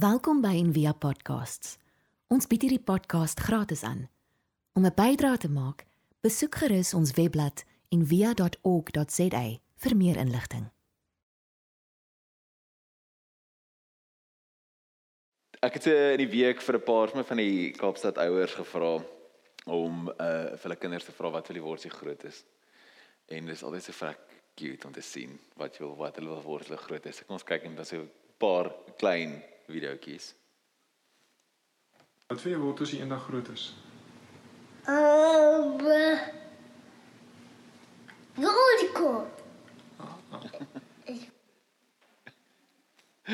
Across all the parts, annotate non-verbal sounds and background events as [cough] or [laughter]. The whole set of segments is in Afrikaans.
Welkom by Envia Podcasts. Ons bied hierdie podcast gratis aan. Om 'n bydrae te maak, besoek gerus ons webblad en via.org.za vir meer inligting. Ek het eh, in die week vir 'n paar van die Kaapstad ouers gevra om uh vir hulle kinders te vra wat hulle word as hulle groot is. En dis altyd so vrek cute om te sien wat jy wil wat hulle wil word as hulle groot is. Ek ons kyk en dan so 'n paar klein videoetjies. Wat wil jy word as jy eendag groot is? Um, Unicorn. I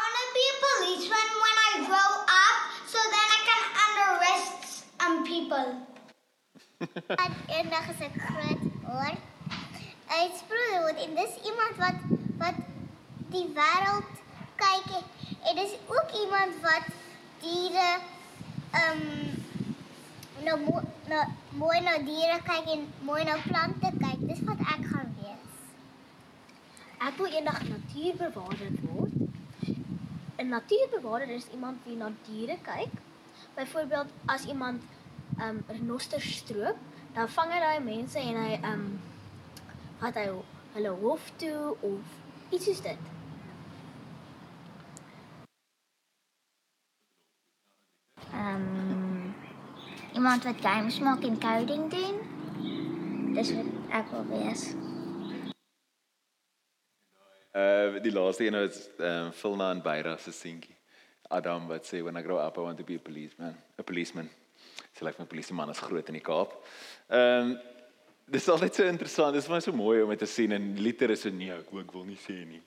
want to be a policeman when I grow up so then I can arrest um, people. En eendag as ek groot word, uitsproe word en dis iemand wat wat die wêreld kyk en, en dis ook iemand wat diere ehm nou nou mooi na diere kyk en mooi na plante kyk. Dis wat ek gaan wees. Ek wil eendag natuurbewaarder word. 'n Natuurbewaarder is iemand wie na diere kyk. Byvoorbeeld as iemand um renosters stroop, dan vang hy daai mense en hy um vat hy hulle hof toe of iets soos dit. Ehm um, iemand wat games maak en coding doen. Dis wat ek wil wees. Uh die laaste een is ehm um, Philna en Byra se seentjie. Adam wat sê when I grow up I want to be a policeman, a policeman. Sy lyk like my polisieman is groot in die Kaap. Ehm um, dis altyd so interessant. Dis vir my so mooi om dit te sien en Liter is so nee, ek, ek wil nie sê nie.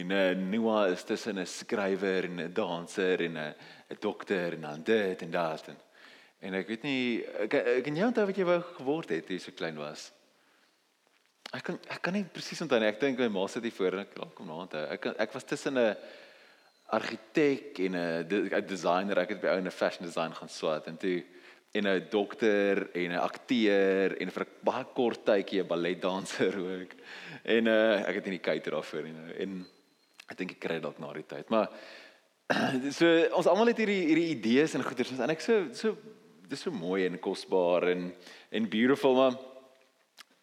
En uh Noah is tussen 'n skrywer en 'n danser en 'n 'n dokter en dan dit en dat en en ek weet nie ek ek kan jy onthou wat jy wou geword het toe jy so klein was? Ek kan ek kan nie presies onthou nie. Ek dink my ma sit hier voor en ek kom na onthou. Ek ek was tussen 'n argitek en 'n 'n designer. Ek het by ou 'n fashion design gaan swat en toe en 'n dokter en 'n akteur en vir 'n baie kort tydjie 'n balletdanser ook. En uh ek het in die kuiter daarvoor en en ek dink ek kry dalk na die tyd. Maar [clears throat] so ons almal het hierdie hierdie idees en goeders en ek so so dis so mooi en kosbaar en en beautiful maar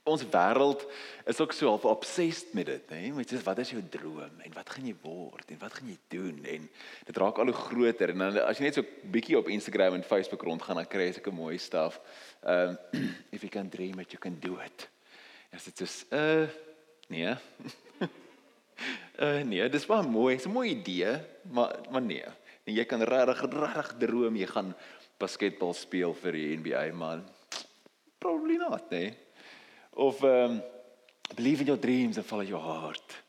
ons wêreld is ook so half obsessed met dit, hè? Met soos wat is jou droom en wat gaan jy word en wat gaan jy doen en dit raak al hoe groter en dan as jy net so bietjie op Instagram en Facebook rondgaan dan kry jy sulke mooi stuff. Um [clears throat] if you can dream it you can do it. En dit is uh nee. uh [laughs] nee, dis maar mooi. Dis 'n mooi idee, maar maar nee. En jy kan regtig regtig droom jy gaan basketbal speel vir die NBA man. Probably not, nee. Of um believe in your dreams and follow your heart.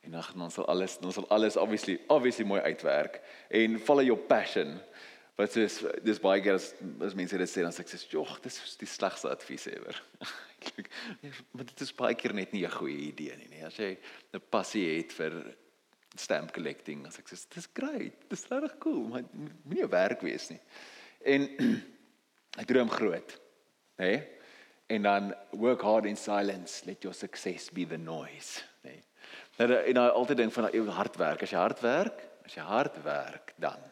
En dan dan sal alles dan sal alles obviously obviously mooi uitwerk en follow your passion. Wat is dis baie keer as, as mense dit sê dan sê ek sê jogg dis is die slegste advies ever. [laughs] Eintlik maar dit is baie keer net nie 'n goeie idee nie, nee. As jy 'n passie het vir stamp collecting, as ek sê dis great. Dis regtig cool, maar moenie 'n werk wees nie. En [clears throat] ek droom groot. Hè? Nee? En dan work hard in silence, let your success be the noise, nê. Nee. Nou en nou altyd dink van jou hard werk. As jy hard werk, as jy hard werk, dan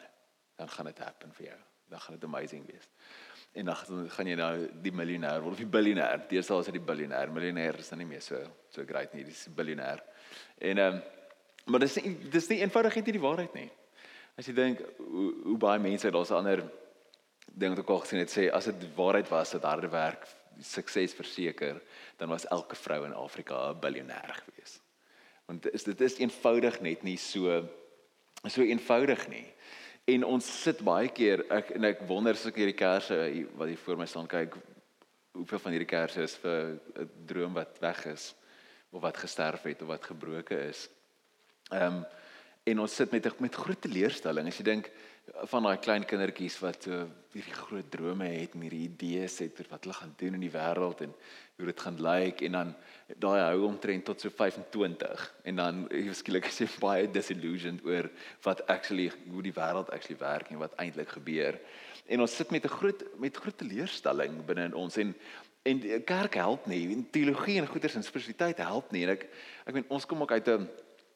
dan gaan dit happen vir jou. Dan gaan dit amazing wees. En dan gaan jy nou die miljonair word of die biljoenêr. Deesdae is dit die biljoenêr. Miljonair is dan nie meer so so great nie, dis biljoenêr. En ehm um, maar dis nie dis nie eenvoudig net die waarheid nie. As jy dink hoe hoe baie mense daar's ander ding wat ek al gesien het sê as dit waarheid was dat harde werk sukses verseker, dan was elke vrou in Afrika 'n biljoenêr gewees. Want is dit is eenvoudig net nie so so eenvoudig nie. En ons sit baie keer ek en ek wonder as ek hierdie kersse hier- wat hier voor my staan kyk hoeveel van hierdie kersse is vir 'n droom wat weg is of wat gesterf het of wat gebroken is. Ehm um, en ons sit met met groot teleurstelling as jy dink van daai klein kindertjies wat so hierdie groot drome het en hierdie idees het oor wat hulle gaan doen in die wêreld en hoe dit gaan lyk en dan daai hou omtrent tot so 25 en dan skielik is jy baie disillusioned oor wat actually hoe die wêreld actually werk en wat eintlik gebeur. En ons sit met 'n groot met groot teleurstelling binne in ons en en kerk help nie. En teologie en goeders en spiritualiteit help nie. En ek ek meen ons kom ook uit 'n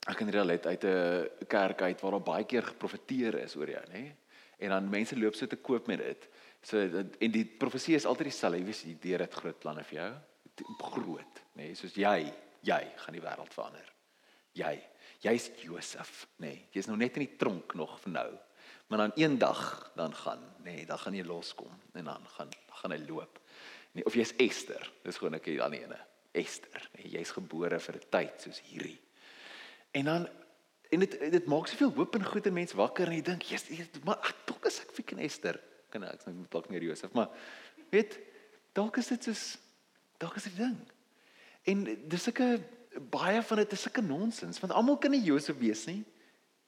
ek kan reël uit 'n kerk uit waar daar baie keer geprofeteer is oor jou, nê? En dan mense loop so te koop met dit. So en die profesie is altyd dieselfde. Jy weet, die Here het groot planne vir jou. Groot, nê? Soos jy, jy gaan die wêreld verander. Jy, jy's Josef, nê? Jy's nou net in die tronk nog vir nou. Maar dan eendag dan gaan, nê, dan gaan jy loskom en dan gaan dan gaan hy loop. Nee, of jy's Esther. Dis gewoon ek hier die ene. Esther, nê, jy's gebore vir 'n tyd soos hierdie. En dan en dit dit maak soveel hoop en goed in mense wakker en jy dink, "Jesus, maar ag, dalk is ek fiks Esther." Kan ek sê dalk meer Josef, maar weet, dalk is dit soos dalk is dit ding. En dis sulke baie van dit is sulke nonsens, want almal kan nie Josef wees nie.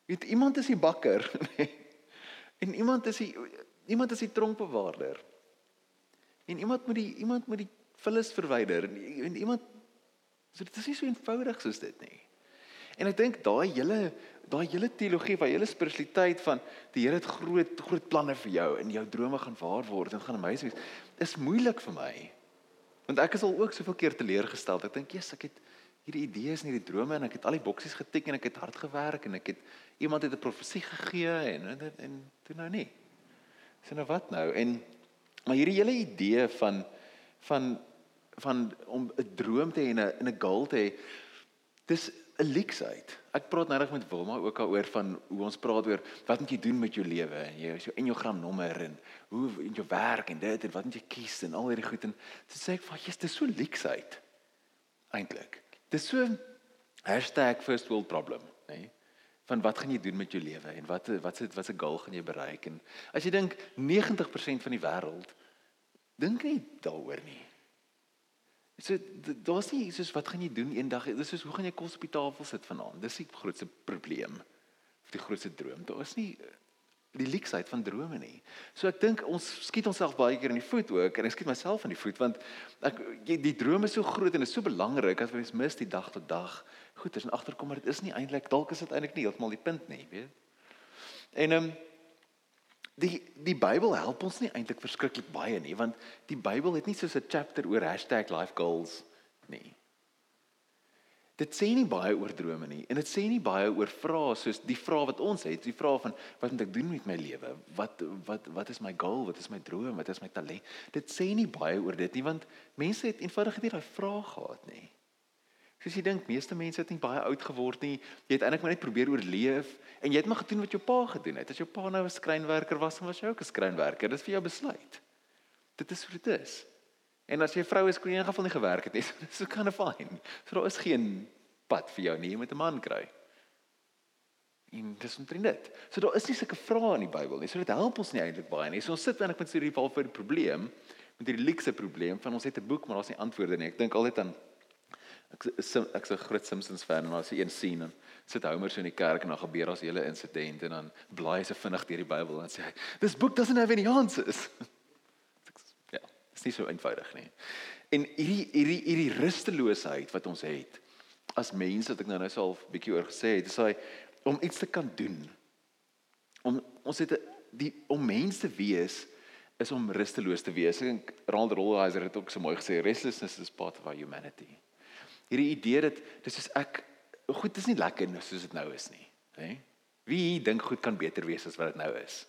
Weet, iemand is die bakker, [laughs] nê. En iemand is die iemand is die tronkbewaarder. En iemand moet die iemand moet die vullis verwyder en, en iemand so dit is nie so eenvoudig soos dit nie. En ek dink daai hele daai hele teologie, daai hele spiritualiteit van die Here het groot groot planne vir jou en jou drome gaan waar word en gaan amazing wees. Is moeilik vir my. Want ek is al ook soveel keer teleurgestel. Ek dink, "Jesus, ek het hierdie idees en hierdie drome en ek het al die boksies getik en ek het hard gewerk en ek het iemand het 'n profesie gegee en en, en, en toe nou nie. Sien nou wat nou? En maar hierdie hele idee van van van om 'n droom te hê en 'n 'n goal te hê. Dis 'n leksheid. Ek praat nou reg met Wilma ook daaroor van hoe ons praat oor wat moet jy doen met jou lewe en jou jou enneagram nommer en hoe in jou werk en dit en wat moet jy kies en al hierdie goed en dit sê ek van jy's dis so leksheid eintlik. Dis so #first world problem, nê? Nee? Van wat gaan jy doen met jou lewe en wat wat se wat se goal gaan jy bereik en as jy dink 90% van die wêreld dink nie daaroor nie. So daar's nie soos wat gaan jy doen eendag? Dis soos hoe gaan jy kos op die tafel sit vanaand? Dis die grootste probleem of die grootste droom. Daar is nie die leksheid van drome nie. So ek dink ons skiet onsself baie keer in die voet ook en ek skiet myself in die voet want ek die drome is so groot en is so belangrik as mens mis die dag tot dag. Goed, as jy agterkom maar dit is nie eintlik dalk is dit eintlik nie heeltemal die punt nie, weet? En ehm um, die die Bybel help ons nie eintlik verskriklik baie nie want die Bybel het nie soos 'n chapter oor #lifegoals nie. Dit sê nie baie oor drome nie en dit sê nie baie oor vrae soos die vrae wat ons het, die vrae van wat moet ek doen met my lewe? Wat wat wat is my goal? Wat is my droom? Wat is my talent? Dit sê nie baie oor dit nie want mense het eenvoudig nie daai vrae gehad nie. Soos jy dink, meeste mense het nie baie oud geword nie. Jy het eintlik maar net probeer oorleef en jy het maar gedoen wat jou pa gedoen het. As jou pa nou 'n skrynwerker was, dan was jy ook 'n skrynwerker. Dit is vir jou besluit. Dit is hoe dit is. En as jy vrou is kon jy in geval nie gewerk het nie. [laughs] Dis so kind of fine. So daar is geen pad vir jou nie, jy moet 'n man kry. En dis omtrent dit. So daar is nie sulke vrae in die Bybel nie. So dit help ons nie eintlik baie nie. So ons sit eintlik met so 'n geval vir 'n probleem, met hierdie leekse probleem van ons het 'n boek maar daar's nie antwoorde nie. Ek dink altyd aan ek ek's 'n groot Simpsons fan en daar's 'n scene en sit Homer so in die kerk en dan gebeur 'n hele insident en dan blaai hy se vinnig deur die Bybel en sê hy, "This book doesn't have any answers." [laughs] Dis nie so eenvoudig nie. En hierdie hierdie hierdie rusteloosheid wat ons het as mense wat ek nou nou self bietjie oor gesê het, dis hy om iets te kan doen. Om ons het die om mens te wees is om rusteloos te wees. Ek dink Ronald Rolheiser het ook so mooi gesê restlessness is part of our humanity. Hierdie idee dat dis is ek goed dis nie lekker nou soos dit nou is nie, hè? Wie dink goed kan beter wees as wat dit nou is?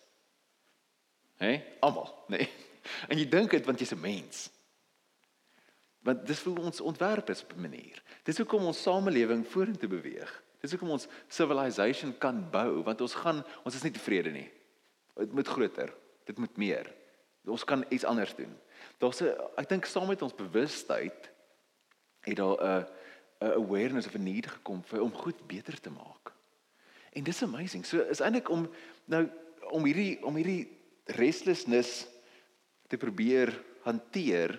Hè? Almal, nee. [laughs] En jy dink dit want jy's 'n mens. Want dis hoe ons ontwerp is op 'n manier. Dis hoekom ons samelewing vorentoe beweeg. Dis hoekom ons civilization kan bou want ons gaan ons is nie tevrede nie. Dit moet groter. Dit moet meer. Ons kan iets anders doen. Daar's 'n ek dink saam met ons bewustheid het daar 'n 'n awareness of a need gekom vir om goed beter te maak. En dis amazing. So is eintlik om nou om hierdie om hierdie restlessness te probeer hanteer.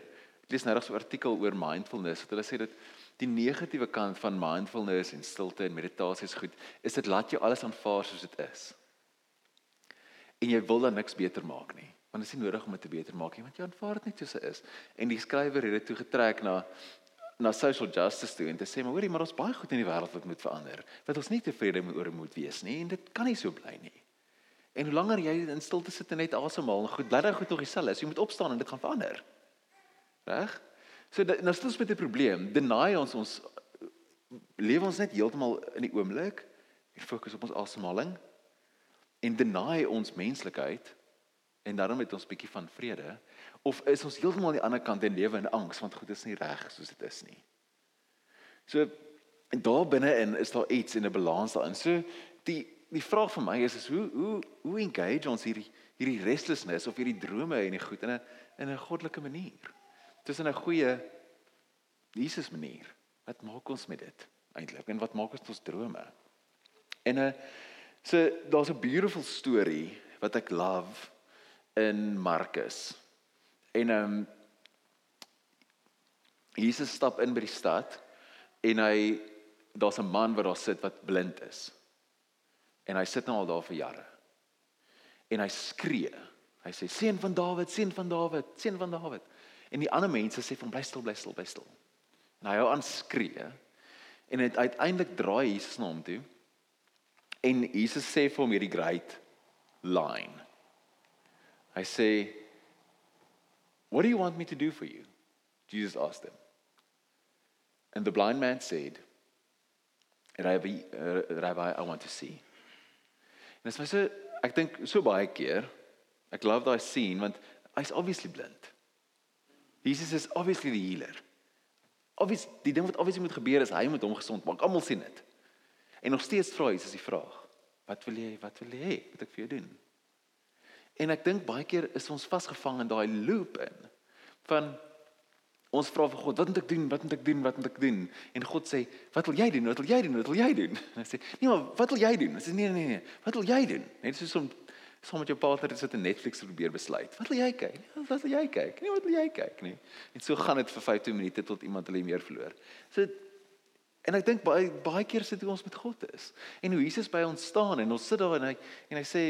Ek lees nou reg so 'n artikel oor mindfulness. Wat hulle sê dat die negatiewe kant van mindfulness en stilte en meditasie is goed, is dit laat jou alles aanvaar soos dit is. En jy wil dan niks beter maak nie. Want dit is nie nodig om dit te beter maak nie, want jy aanvaar dit net soos dit is. En die skrywer het dit toe getrek na na social justice toe en te sê maar hoorie maar ons baie goed in die wêreld wat moet verander. Wat ons nie tevrede oor moet wees nie en dit kan nie so bly nie. En hoe langer jy in stilte sit en net asemhaal, goed, bly dan goed nog dieselfde. Jy moet opstaan en dit gaan verander. Reg? So da- nou stel ons met 'n probleem. Deny ons ons lewe ons net heeltemal in die oomblik. Ek fokus op ons asemhaling en deny ons menslikheid en daarom het ons bietjie van vrede of is ons heeltemal aan die ander kant en lewe in angs want goed is nie reg soos dit is nie. So en daar binne-in is daar iets en 'n balans daarin. So die die vraag vir my is is hoe hoe hoe engage ons hierdie hierdie restlessness of hierdie drome en die goed in 'n in 'n goddelike manier. Tussen 'n goeie Jesus manier. Wat maak ons met dit eintlik? En wat maak ons met ons drome? En 'n so daar's 'n beautiful story wat ek love in Markus. En ehm um, Jesus stap in by die stad en hy daar's 'n man wat daar sit wat blind is. En hy sit nou al daar vir jare. En hy skree. Hy sê seun van Dawid, seun van Dawid, seun van Dawid. En die ander mense sê van bly stil, bly stil, bly stil. En hy hou aan skree. En het, uiteindelik draai Jesus na hom toe. En Jesus sê vir hom hierdie great line. Hy sê What do you want me to do for you? Jesus asked him. And the blind man said, Rabbi, uh, Rabbi, I want to see. En is my so ek dink so baie keer ek love daai scene want hy's obviously blind. Jesus is obviously die healer. Obviously die ding wat obviously moet gebeur is hy moet hom gesond maak. Almal sien dit. En nog steeds vra Jesus die vraag: Wat wil jy wat wil jy hê moet ek vir jou doen? En ek dink baie keer is ons vasgevang in daai loop in van ons vra vir God, wat moet ek doen? Wat moet ek doen? Wat moet ek doen? En God sê, wat wil jy doen? Wat wil jy doen? Wat wil jy doen? En hy sê, nee, maar wat wil jy doen? Hy sê nee, nee, nee. Wat wil jy doen? Net soos om saam met jou partner te sit en Netflix te probeer besluit. Wat wil jy kyk? Nee, wat wil jy kyk? Nee, wat wil jy kyk? Nee. En so gaan dit vir 15 minute tot iemand hulle meer verloor. So en ek dink baie baie keer sit ons met God is. En hoe Jesus by ons staan en ons sit daar en hy en hy sê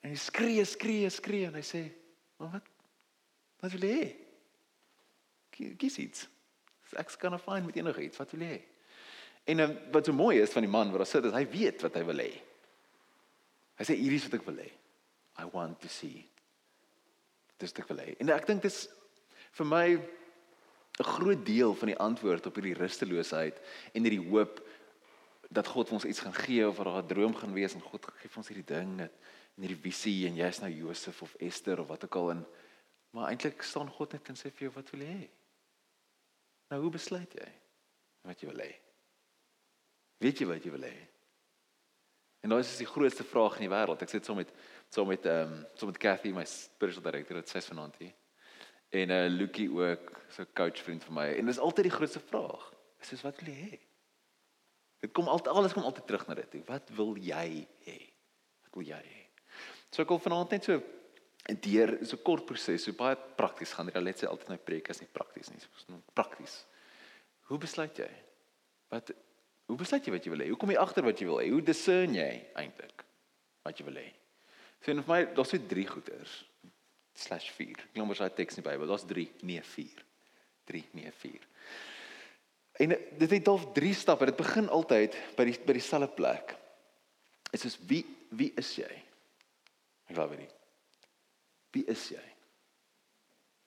en hy skree, skree, skree en hy sê, "Maar wat wat wil jy hê?" Kies iets. Ek's gonna find met enigiets. Wat wil jy hê? En um, wat so mooi is van die man wat daar sit is hy weet wat hy wil hê. Hy sê hierdie is wat ek wil hê. I want to see. Dis wat ek wil hê. En ek dink dis vir my 'n groot deel van die antwoord op hierdie rusteloosheid en hierdie hoop dat God vir ons iets gaan gee of dat daar 'n droom gaan wees en God gee vir ons hierdie ding en hierdie visie en jy's nou Josef of Esther of wat ook al en maar eintlik staan God net en sê vir jou wat wil jy hê? Nou hoe besluit jy wat jy wil hê? Weet jy wat jy wil hê? En daai is die grootste vraag in die wêreld. Ek sit saam met saam met ehm um, saam met Cathy, my spiritual director at Ses vanaand hier. En uh Lucky ook, so 'n coach vriend vir my. En dis altyd die grootste vraag. Is soos wat wil jy hê? Dit kom altyd alles kom altyd terug na dit toe. Wat wil jy hê? Wat wil jy hê? So ek wil vanaand net so deur so 'n kort proses, so baie prakties gaan. Hulle sê altyd my preek is nie prakties nie, dis so prakties. Hoe besluit jy? Wat hoe besluit jy wat jy wil hê? Hoe kom jy agter wat jy wil hê? Hoe discern jy eintlik wat jy wil hê? So vir my, daar's so drie goeters slash 4. Ek glo mos daai teks in die Bybel, daar's 3, nee 4. 3, nee 4. En dit het al drie stappe. Dit begin altyd by die by dieselfde plek. Dit is wie wie is jy? Ek glo dit. Wie is jy?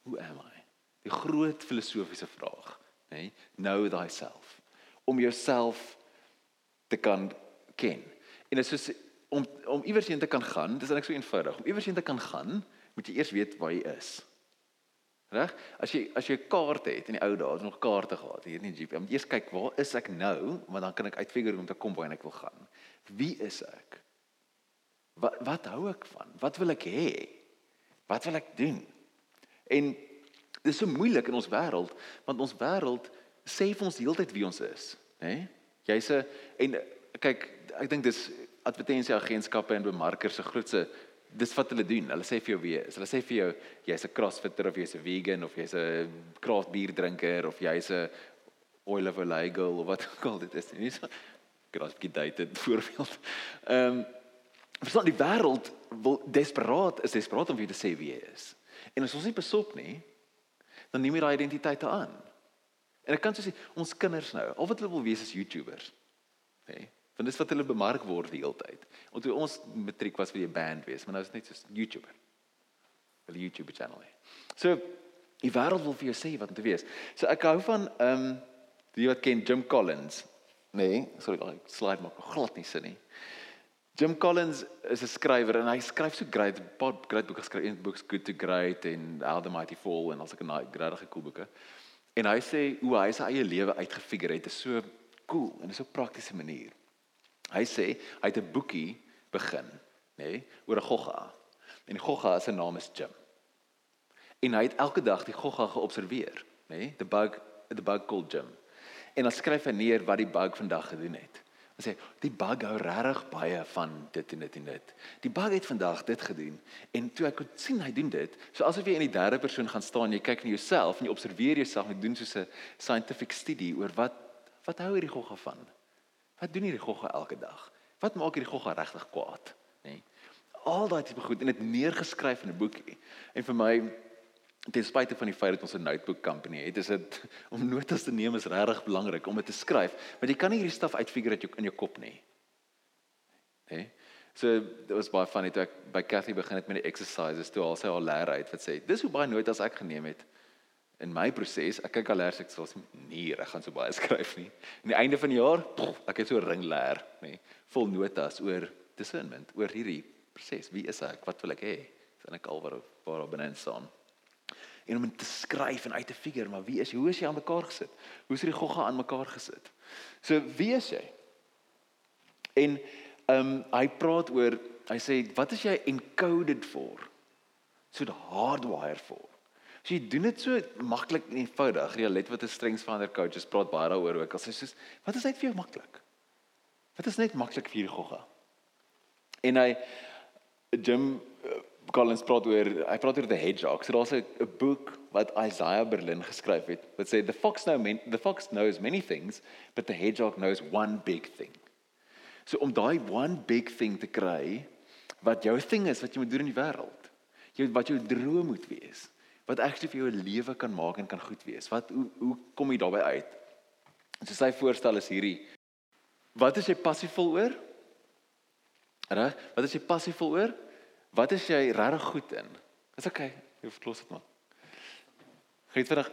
Who am I? Die groot filosofiese vraag, nê? Nee? Know thyself. Om jouself te kan ken. En dit is soos om om iewers heen te kan gaan, dis eintlik so eenvoudig. Om iewers heen te kan gaan, moet jy eers weet waar jy is. Reg? As jy as jy 'n kaart het in die ou dae, het nog kaarte gehad. Jy het nie GPS. Jy moet eers kyk waar is ek nou, want dan kan ek uitfigure hoe om te kom waar ek wil gaan. Wie is ek? Wat wat hou ek van? Wat wil ek hê? Wat wil ek doen? En dis so moeilik in ons wêreld, want ons wêreld sê vir ons heeltyd wie ons is, hè? Nee? Jy's 'n en kyk, ek dink dis advertensieagentskappe en bemarkers se grootste dis wat hulle doen. Hulle sê vir jou wie jy is. Hulle sê vir jou jy's 'n crossfitter of jy's 'n vegan of jy's 'n craft bier drinker of jy's 'n oil of illegal of wat ook al dit is. Nie so [laughs] graag gedated voorbeeld. Ehm um, verstaan die wêreld wil desperaat is desperaat om vir jou te sê wie jy is. En as ons nie besop nie, dan neem jy daai identiteite aan. En ek kan sê ons kinders nou, al wat hulle wil wees is YouTubers. Hè? Nee? Want dis wat hulle bemark word die hele tyd. Want toe ons matriek was vir 'n band wees, maar nou is dit net so YouTuber. 'n YouTube channel hê. So Die wêreld wil vir jou sê wat om te wees. So ek hou van ehm um, die wat ken Jim Collins? Nee, sorry, ek slide maak glad nie sin nie. Jim Collins is 'n skrywer en hy skryf so great, 'n paar great boeke geskryf, een boek's Good to Great en How the Mighty Fall en alsulke regtig cool boeke. En hy sê hoe hy sy eie lewe uitgefigure het, is so cool en is 'n praktiese manier. Hy sê hy het 'n boekie begin, nê, nee, oor 'n gogga. En die gogga se naam is Jim. En hy het elke dag die gogga geobserveer, nê, nee, the bug the bug called Jim. En dan skryf hy neer wat die bug vandag gedoen het. Hy sê die bug hou regtig baie van dit en dit en dit. Die bug het vandag dit gedoen en toe ek kon sien hy doen dit, so asof jy in die derde persoon gaan staan, jy kyk na jouself en jy observeer jouself en doen soos 'n scientific study oor wat wat hou hierdie gogga van? Wat doen hierdie gogga elke dag? Wat maak hierdie gogga regtig kwaad, nê? Nee. Al daai tipe goed en dit neergeskryf in 'n boekie. En vir my ten spyte van die feit dat ons 'n notebook company het, is dit [laughs] om notas te neem is regtig belangrik om dit te skryf, want jy kan nie hierdie staf uitfigure uit jou in jou kop nie. Hè? Nee? So dit was baie funny toe ek by Cathy begin het met die exercises toe al sy al leer uit wat sê, dis hoe baie notas ek geneem het in my proses. Ek kyk al leer ek sê nee, ek gaan so baie [laughs] skryf nie. Aan die einde van die jaar, pof, ek het so 'n ring leer, nê, nee, vol notas oor discernment, oor hierdie proses. Wie is ek? Wat wil ek hê? Sien ek al waar waar binne staan en om te skryf en uit te figure maar wie is? Hoe is jy aan mekaar gesit? Hoe is die gogga aan mekaar gesit? So wie is jy? En ehm um, hy praat oor hy sê wat is jy encoded for? So the hardwire for. So jy doen dit so maklik en eenvoudig. Jy let wat 'n strengths finder coaches praat baie daaroor ook. Hy sê wat is net vir jou maklik? Wat is net maklik vir hierdie gogga? En hy Jim Collins praat oor hy praat oor the hedgehog. So daar's 'n boek wat Isaiah Berlin geskryf het wat sê the fox know many, the fox knows many things but the hedgehog knows one big thing. So om daai one big thing te kry wat jou ding is wat jy moet doen in die wêreld. Jy wat jou droom moet wees. Wat actually vir jou 'n lewe kan maak en kan goed wees. Wat hoe hoe kom jy daarbey uit? So sy voorstel is hierdie. Wat is jy passievol oor? Reg? Wat is jy passievol oor? Wat is jy regtig goed in? Dis okay, jy hoef klos dit maar. Giet vinnig.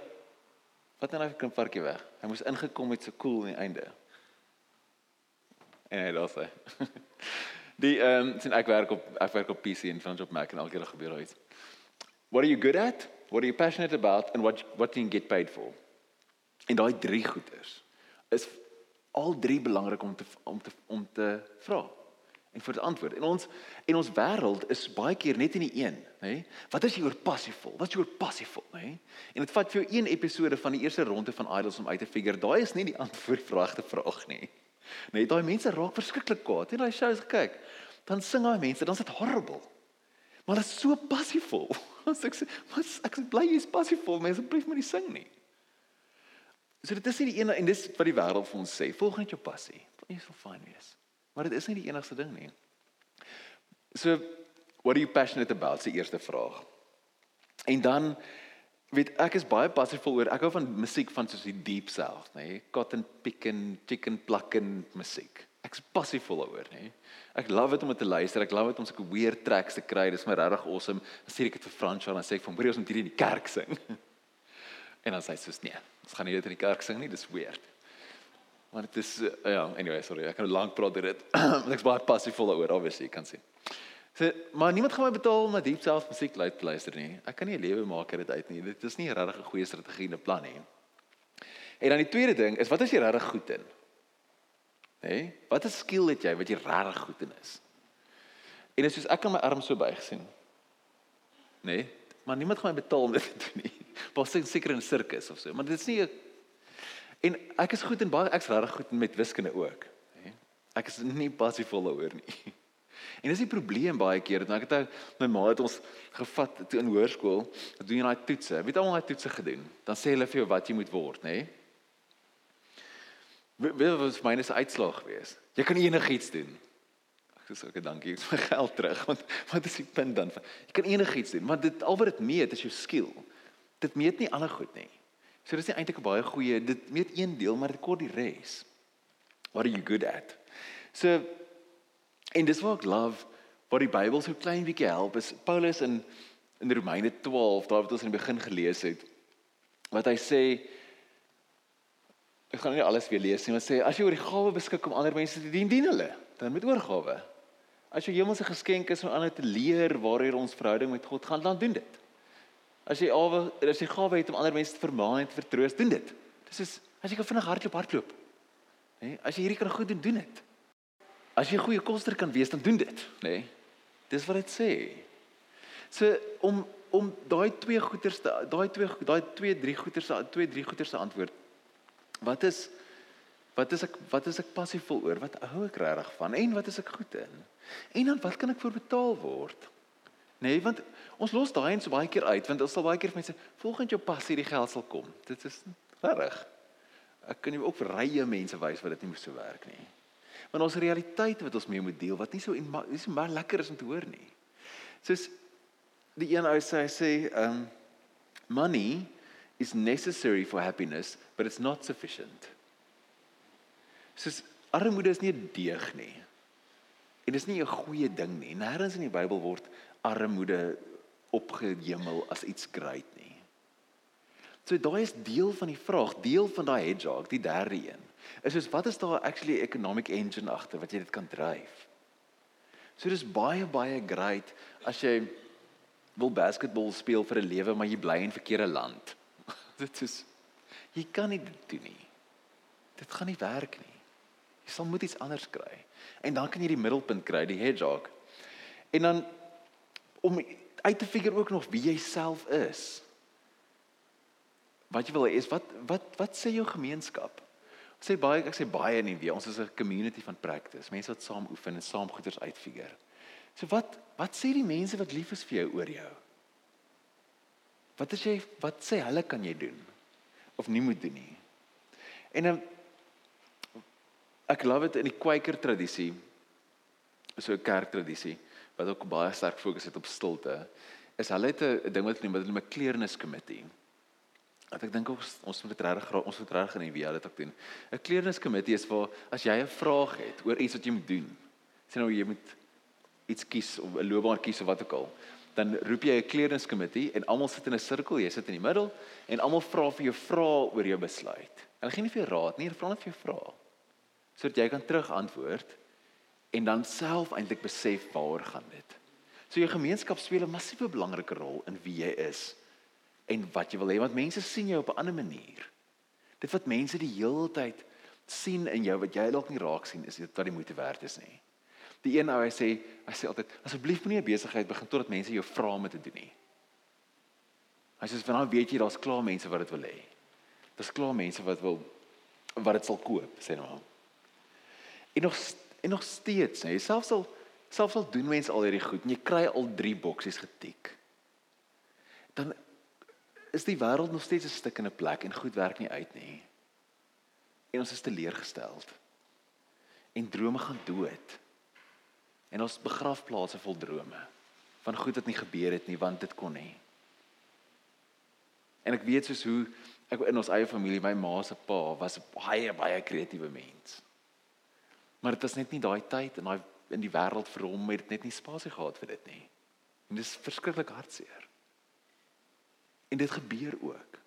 Wat nou kan varkie weg. Hy moes ingekom het so cool aan die einde. En hy daar [laughs] sê. Die ehm um, sien ek werk op ek werk op PC en Frans op Mac en alkeer gebeur daar iets. What are you good at? What are you passionate about and what what do you get paid for? En daai drie goeders is al drie belangrik om te om te om te vra en vir die antwoord. En ons en ons wêreld is baie keer net in die een, nê? Wat is jy oor passievol? Wat is jy oor passievol, nê? En dit vat vir jou een episode van die eerste ronde van Idols om uit te figure. Daai is nie die [laughs] antwoord vir regte vraag nie. Nee, daai mense raak verskriklik kwaad. En daai shows gekyk, dan sing daai mense, dan is dit horrible. Maar dit is so passievol. [laughs] As ek sê, "Maar ek is bly jy's passievol, mense bly vir my nie sing nie." So dit is nie die een en dis wat die wêreld vir ons sê. Volg net jou passie. Jy sal fyn wees. Maar dit is nie die enigste ding nie. So what are you passionate about? Se eerste vraag. En dan weet ek is baie passievol oor ek hou van musiek van soos die deep south, nê? Nee? Cotton picking, chicken plucking musiek. Ek's passievol oor, nê? Nee? Ek love dit om te luister. Ek love dit om sulke weird tracks te kry. Dis my regtig awesome. Dan sê ek dit vir Frans en dan sê ek van jy ons moet hierdie in die kerk sing. [laughs] en dan sê hy soos nee, ons gaan nie dit in die kerk sing nie. Dis weird. Maar dit is uh, ja, anyway, sorry. Ek kan lank praat oor dit. [clears throat] Ek's baie passievol daaroor, obviously, jy kan sien. So, maar niemand gaan my betaal om diep self musiek te luister nie. Ek kan nie 'n lewe maak uit dit uit nie. Dit is nie regtig 'n goeie strategie en 'n plan nie. En dan die tweede ding is wat is jy regtig goed in? Hé, hey, wat 'n skill het jy wat jy regtig goed in is? En dit is soos ek kan my arm so buig sien. Nee, maar niemand gaan my betaal om dit te doen nie. [laughs] Pas seker in 'n sirkus of so, maar dit is nie 'n En ek is goed en baie ek's regtig goed met wiskunde ook, hè. Ek is nie passievol daaroor nie. [laughs] En dis die probleem baie keer dat ek het my ma het ons gevat toe in hoërskool, dat doen jy daai toetse. Weet almal daai toetse gedoen. Dan sê hulle vir jou wat jy moet word, nê? Wil wat myne se uitslag wees. Jy kan enigiets doen. Ek sê okay, dankie. Ek het my geld terug [laughs] want wat is die punt dan? Jy kan enigiets doen, want dit al wat dit meet is jou skill. Dit meet nie alle goed nie. So dis nie eintlik 'n baie goeie dit weet een deel maar dit kort die res. What are you good at? So en dis wat ek love wat die Bybel so klein bietjie help is Paulus in in Romeine 12 daar wat ons in die begin gelees het wat hy sê ek gaan nie alles weer lees nie, maar sê as jy oor die gawe beskik om ander mense te dien, dien hulle dan met oorgawe. As jou hemelse geskenk is om ander te leer waaroor ons verhouding met God gaan, dan doen dit. As jy alwe as jy gawe het om ander mense te vermaan en te vertroos, doen dit. Dis is as jy kan vinnig hardloop, hardloop. Nê? As jy hierdie kan goed doen, doen dit. As jy 'n goeie koster kan wees, dan doen dit, nê? Nee, dis wat dit sê. So om om daai twee goeters daai twee daai twee drie goeters twee drie goeters se antwoord. Wat is wat is ek wat is ek passievol oor? Wat hou ek regtig van? En wat is ek goed in? En dan wat kan ek vir betaal word? Nee, want ons los daai eens baie keer uit want ons sal baie keer vir mense volgens jou passie die geld sal kom. Dit is reg. Ek kan jou ook rye mense wys wat dit nie so werk nie. Want ons realiteit wat ons mee moet deel wat nie so en maar is maar lekker is om te hoor nie. Soos die een ou sê hy sê um money is necessary for happiness but it's not sufficient. Soos armoede is nie 'n deeg nie. En dit is nie 'n goeie ding nie. Nêrens in die Bybel word armoede opgehemel as iets great nie. So daai is deel van die vraag, deel van daai hedgehog, die derde een. Is soos wat is daar actually economic engine agter wat jy dit kan dryf? So dis baie baie great as jy wil basketbal speel vir 'n lewe maar jy bly in verkeerde land. [laughs] dit is jy kan nie dit doen nie. Dit gaan nie werk nie. Jy sal moet iets anders kry. En dan kan jy die middelpunt kry, die hedgehog. En dan om uit te figure ook nog wie jy self is wat jy wil hê is wat wat wat sê jou gemeenskap? Ek sê baie ek sê baie nie weer. Ons is 'n community van practice. Mense wat saam oefen en saam goeders uitfigure. So wat wat sê die mense wat lief is vir jou oor jou? Wat as jy wat sê hulle kan jy doen of nie moet doen nie? En ek love dit in die Quaker tradisie. So 'n kerktradisie wat ook baie sterk fokus het op stilte. Is hulle het 'n ding wat hulle noem wat hulle 'n clearness committee. Want ek dink ons ons moet regtig ons moet regtig in wie dit ook doen. 'n Kleerniskomitee is waar as jy 'n vraag het oor iets wat jy moet doen. Sien nou jy moet iets kies of 'n loopbaan kies of wat ook al. Dan roep jy 'n kleerniskomitee en almal sit in 'n sirkel, jy sit in die middel en almal vra vir jou vrae oor jou besluit. Hulle gee nie vir jou raad nie, hulle vra net vir jou vrae. Sodat jy kan terug antwoord en dan self eintlik besef waaroor gaan dit. So jou gemeenskap speel 'n massiewe belangrike rol in wie jy is en wat jy wil hê want mense sien jou op 'n ander manier. Dit wat mense die hele tyd sien in jou wat jy dalk nie raak sien is dit wat die moeite werd is nie. Die een ou hy sê hy sê altyd asseblief moenie 'n besigheid begin totdat mense jou vra om te doen nie. Hy sê vanaand weet jy daar's klaar mense wat dit wil hê. Daar's klaar mense wat wil wat dit sal koop, sê nou. En nog en nog steeds, hy selfs al selfs al doen mense al hierdie goed en jy kry al 3 boksies getik. Dan is die wêreld nog steeds 'n stuk in 'n plek en goed werk nie uit nie. En ons is teleurgesteld. En drome gaan dood. En ons begrafplaase vol drome van goed wat nie gebeur het nie want dit kon nie. En ek weet soos hoe ek in ons eie familie, my ma se pa was 'n baie baie kreatiewe mens. Maar dit was net nie daai tyd en daai in die wêreld vir hom het net nie spasie gehad vir dit nie. En dit is verskriklik hartseer. En dit gebeur ook.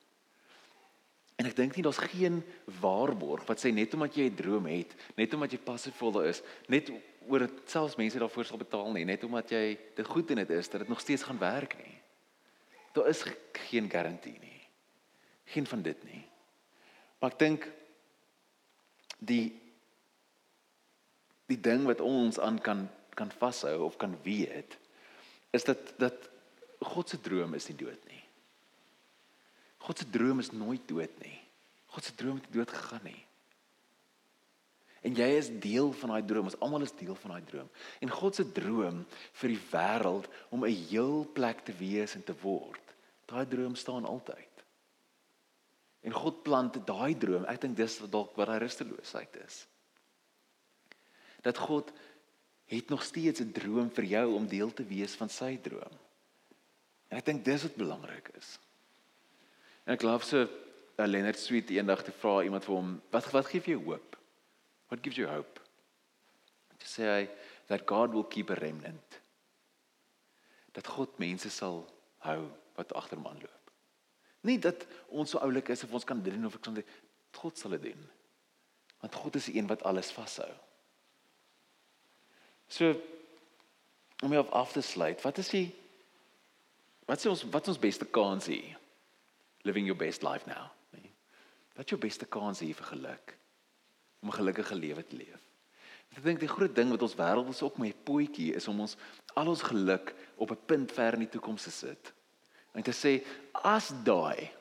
En ek dink nie daar's geen waarborg wat sê net omdat jy 'n droom het, net omdat jy passievol is, net oor dit selfs mense daarvoor sal betaal nie, net omdat jy dit goed in dit is dat dit nog steeds gaan werk nie. Daar is geen garantie nie. Geen van dit nie. Maar ek dink die die ding wat ons aan kan kan vashou of kan weet is dat dat God se droom is nie dood nie. God se droom is nooit dood nie. God se droom het nie dood gegaan nie. En jy is deel van daai droom. Ons almal is deel van daai droom. En God se droom vir die wêreld om 'n heel plek te wees en te word. Daai droom staan altyd. En God plant daai droom. Ek dink dis dalk wat daai rusteloosheid is. Dat God het nog steeds 'n droom vir jou om deel te wees van sy droom. En ek dink dis wat belangrik is. En ek glo so uh, Leonard Sweet eendag te vra iemand vir hom, wat wat gee vir jou hoop? What gives you hope? To say that God will keep a remnant. Dat God mense sal hou wat agter hom aanloop. Nie dat ons so oulik is of ons kan dit doen of ek kan dit God sal dit doen. Want God is die een wat alles vashou. So om jou af te sluit, wat is die wat is ons wat is ons beste kans hier? Living your best life now. Nee. Wat is jou beste kans hier vir geluk? Om 'n gelukkige lewe te leef. Ek dink die groot ding wat ons wêreld is op my potjie is om ons al ons geluk op 'n punt ver in die toekoms te sit. En te sê as daai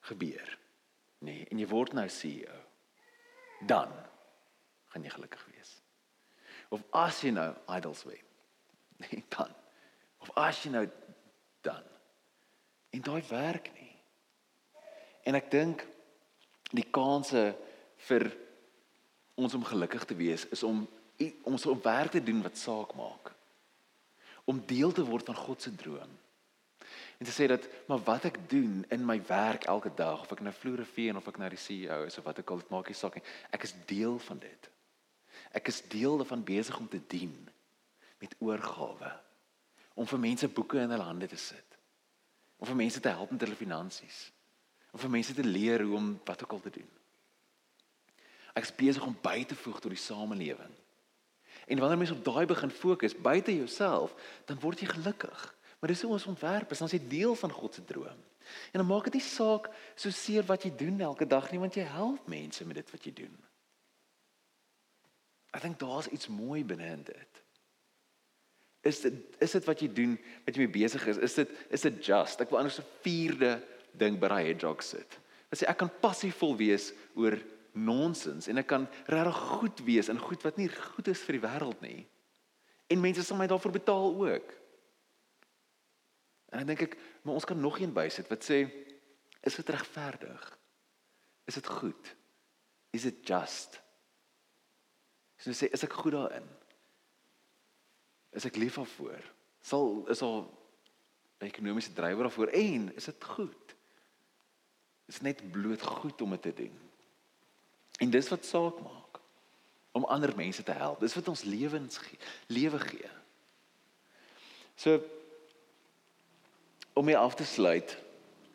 gebeur, nee, en jy word nou CEO, dan gaan jy gelukkig wees. Of as jy nou idols wen, nee, dan. Of as jy nou dan. En daai werk nie. En ek dink die kanse vir ons om gelukkig te wees is om om so werk te doen wat saak maak. Om deel te word van God se droom. En te sê dat maar wat ek doen in my werk elke dag of ek nou vloere vee of ek nou die CEO is of wat ek al dit maak nie saak nie. Ek is deel van dit. Ek is deel daarvan besig om te dien met oorgawe om vir mense boeke in hulle hande te sit. Om vir mense te help met hulle finansies. Om vir mense te leer hoe om wat ook al te doen. Ek is besig om by te voeg tot die samelewing. En wanneer mens op daai begin fokus buite jouself, dan word jy gelukkig. Maar dis hoe ons ontwerp is, ons is deel van God se droom. En dan maak dit nie saak so seer wat jy doen elke dag nie, want jy help mense met dit wat jy doen. Ek dink daar's iets mooi binne in dit. Is dit is dit wat jy doen wat jy mee besig is? Is dit is dit just? Ek wil anders 'n vierde ding by daai jog sit. Ek sê ek kan passievol wees oor nonsens en ek kan regtig goed wees in goed wat nie goed is vir die wêreld nie. En mense sal my daarvoor betaal ook. En dan dink ek, maar ons kan nog een bysit wat sê is dit regverdig? Is dit goed? Is dit just? So sê is ek goed daarin? Is ek lief daarvoor? Sal is al 'n ekonomiese drywer daarvoor en is dit goed? Is net bloot goed om dit te doen? En dis wat saak maak om ander mense te help. Dis wat ons lewens gee, lewe gee. So om hier af te sluit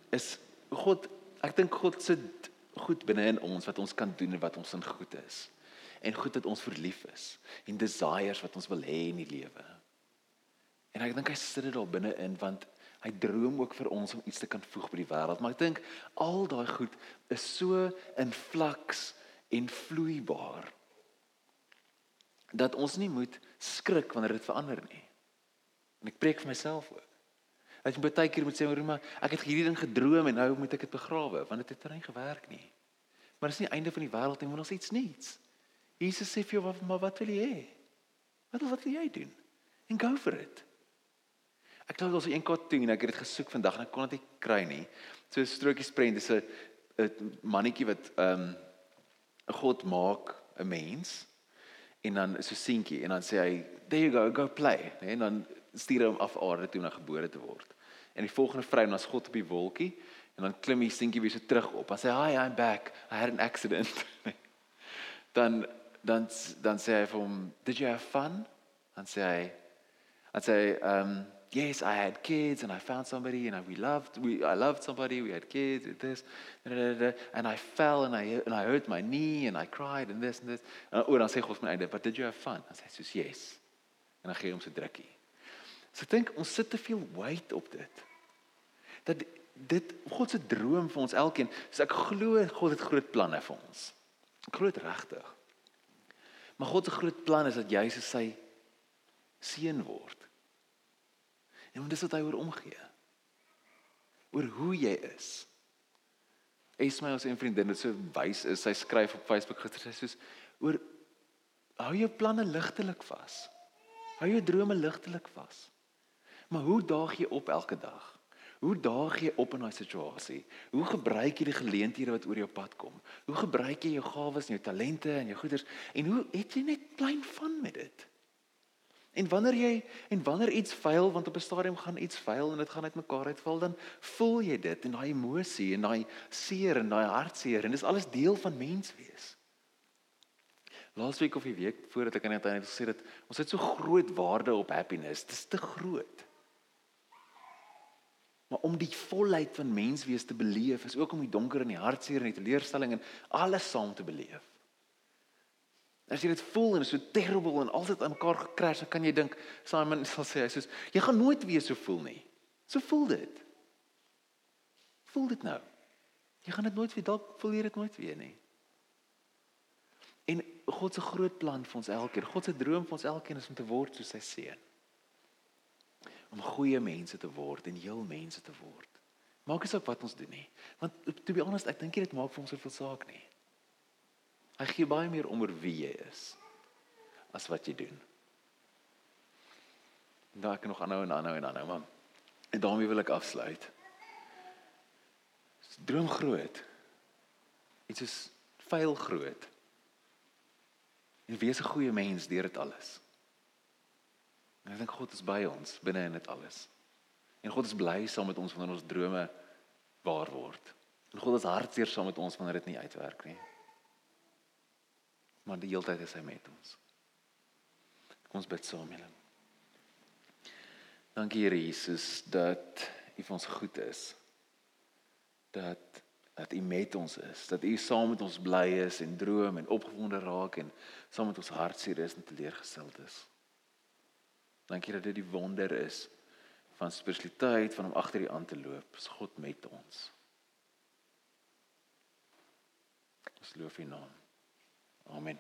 is God, ek dink God sit goed binne in ons wat ons kan doen en wat ons in goed is. En goed dat ons verlief is en desires wat ons wil hê in die lewe. En ek dink hy sit dit daar binne in want hy droom ook vir ons om iets te kan voeg by die wêreld. Maar ek dink al daai goed is so in flaks en vloeibaar dat ons nie moet skrik wanneer dit verander nie. En ek preek vir myself ook. Dat jy baie keer moet sê, "Maar ek het hierdie ding gedroom en nou moet ek dit begrawe want dit het, het nie gewerk nie." Maar dis nie einde van die wêreld nie, want ons iets niets. Jesus sê vir jou, "Maar wat wil jy hê? Wat wat wil jy doen?" En go for it. Ek dink ons het een cartoon, ek het dit gesoek vandag en ek kon dit nie kry nie. So 'n strokies prent, dis 'n 'n mannetjie wat ehm um, God maak 'n mens en dan so seentjie en dan sê hy there you go go play nee, en dan stuur hy hom af aarde toe om gebore te word. En die volgende vrou dan is God op die wolkie en dan klim die seentjie weer so terug op. Dan sê hy hi I'm back. I had an accident. [laughs] dan dan dan sê hy vir hom did you have fun? Dan sê hy dan sê hy um yes, I had kids and I found somebody and I, we loved, we, I loved somebody, we had kids, and this, da, da, da, and I fell and I, and I hurt my knee and I cried and this and this. En oor dan sê God my einde, but did you have fun? Dan sê hy soos yes. En dan gee hy hom so drukkie. So ek dink ons sit te veel weight op dit. Dat dit God se droom vir ons elkeen, so ek glo God het groot planne vir ons. Dit regtig. Maar God se groot plan is dat jy so sy seun word. En dis wat hy oor omgee. Oor hoe jy is. Esmy ons een vriendin wat so wys is, sy skryf op Facebook gister sy soos oor hou jou planne ligtelik vas. Hou jou drome ligtelik vas. Maar hoe daag jy op elke dag? Hoe daag jy op in daai situasie? Hoe gebruik jy die geleenthede wat oor jou pad kom? Hoe gebruik jy jou gawes en jou talente en jou goeders? En hoe het jy net klein van met dit? En wanneer jy en wanneer iets faal want op 'n stadium gaan iets faal en dit gaan uitmekaar uitval dan voel jy dit en daai emosie en daai seer en daai hartseer en dis alles deel van mens wees. Laasweek of die week voordat ek aan die einde gesê het ons het so groot waarde op happiness. Dit is te groot. Maar om die volheid van menswees te beleef is ook om die donker en die hartseer en die teleurstelling en alles saam te beleef. As jy dit voel en is so terrible en altyd aan mekaar gekrash, dan kan jy dink Simon [laughs] sal sê hy sê jy gaan nooit weer so voel nie. So voel dit. Voel dit nou. Jy gaan dit nooit weer dalk voel jy dit nooit weer nie. En God se groot plan vir ons elkeen, God se droom vir ons elkeen is om te word soos sy seun. Om goeie mense te word en heel mense te word. Maak nie saak wat ons doen nie. Want to be honest, ek dink dit maak vir ons soveel saak nie. Hy gee baie meer om oor wie jy is as wat jy doen. Daar kan nog aanhou en aanhou en aanhou, man. En daarmee wil ek afsluit. Droom groot. Dit is veil groot. En wees 'n goeie mens deur dit alles. En ek dink God is by ons binne in dit alles. En God is bly saam met ons wanneer ons drome waar word. En God is hartseer saam met ons wanneer dit nie uitwerk nie maar die hele tyd is hy met ons. Kom ons bid saam, Here. Dankie Here Jesus dat U vir ons goed is. Dat dat U met ons is, dat U saam met ons bly is en droom en opgewonde raak en saam met ons hartseer is en teleurgesteld is. Dankie dat dit die wonder is van spiritualiteit van om agter U aan te loop. Is God met ons. Ons loof U naam. Amen.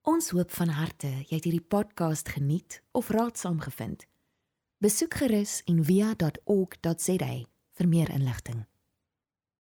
Ons hoop van harte jy het hierdie podcast geniet of raadsaam gevind. Besoek gerus en via.ok.za vir meer inligting.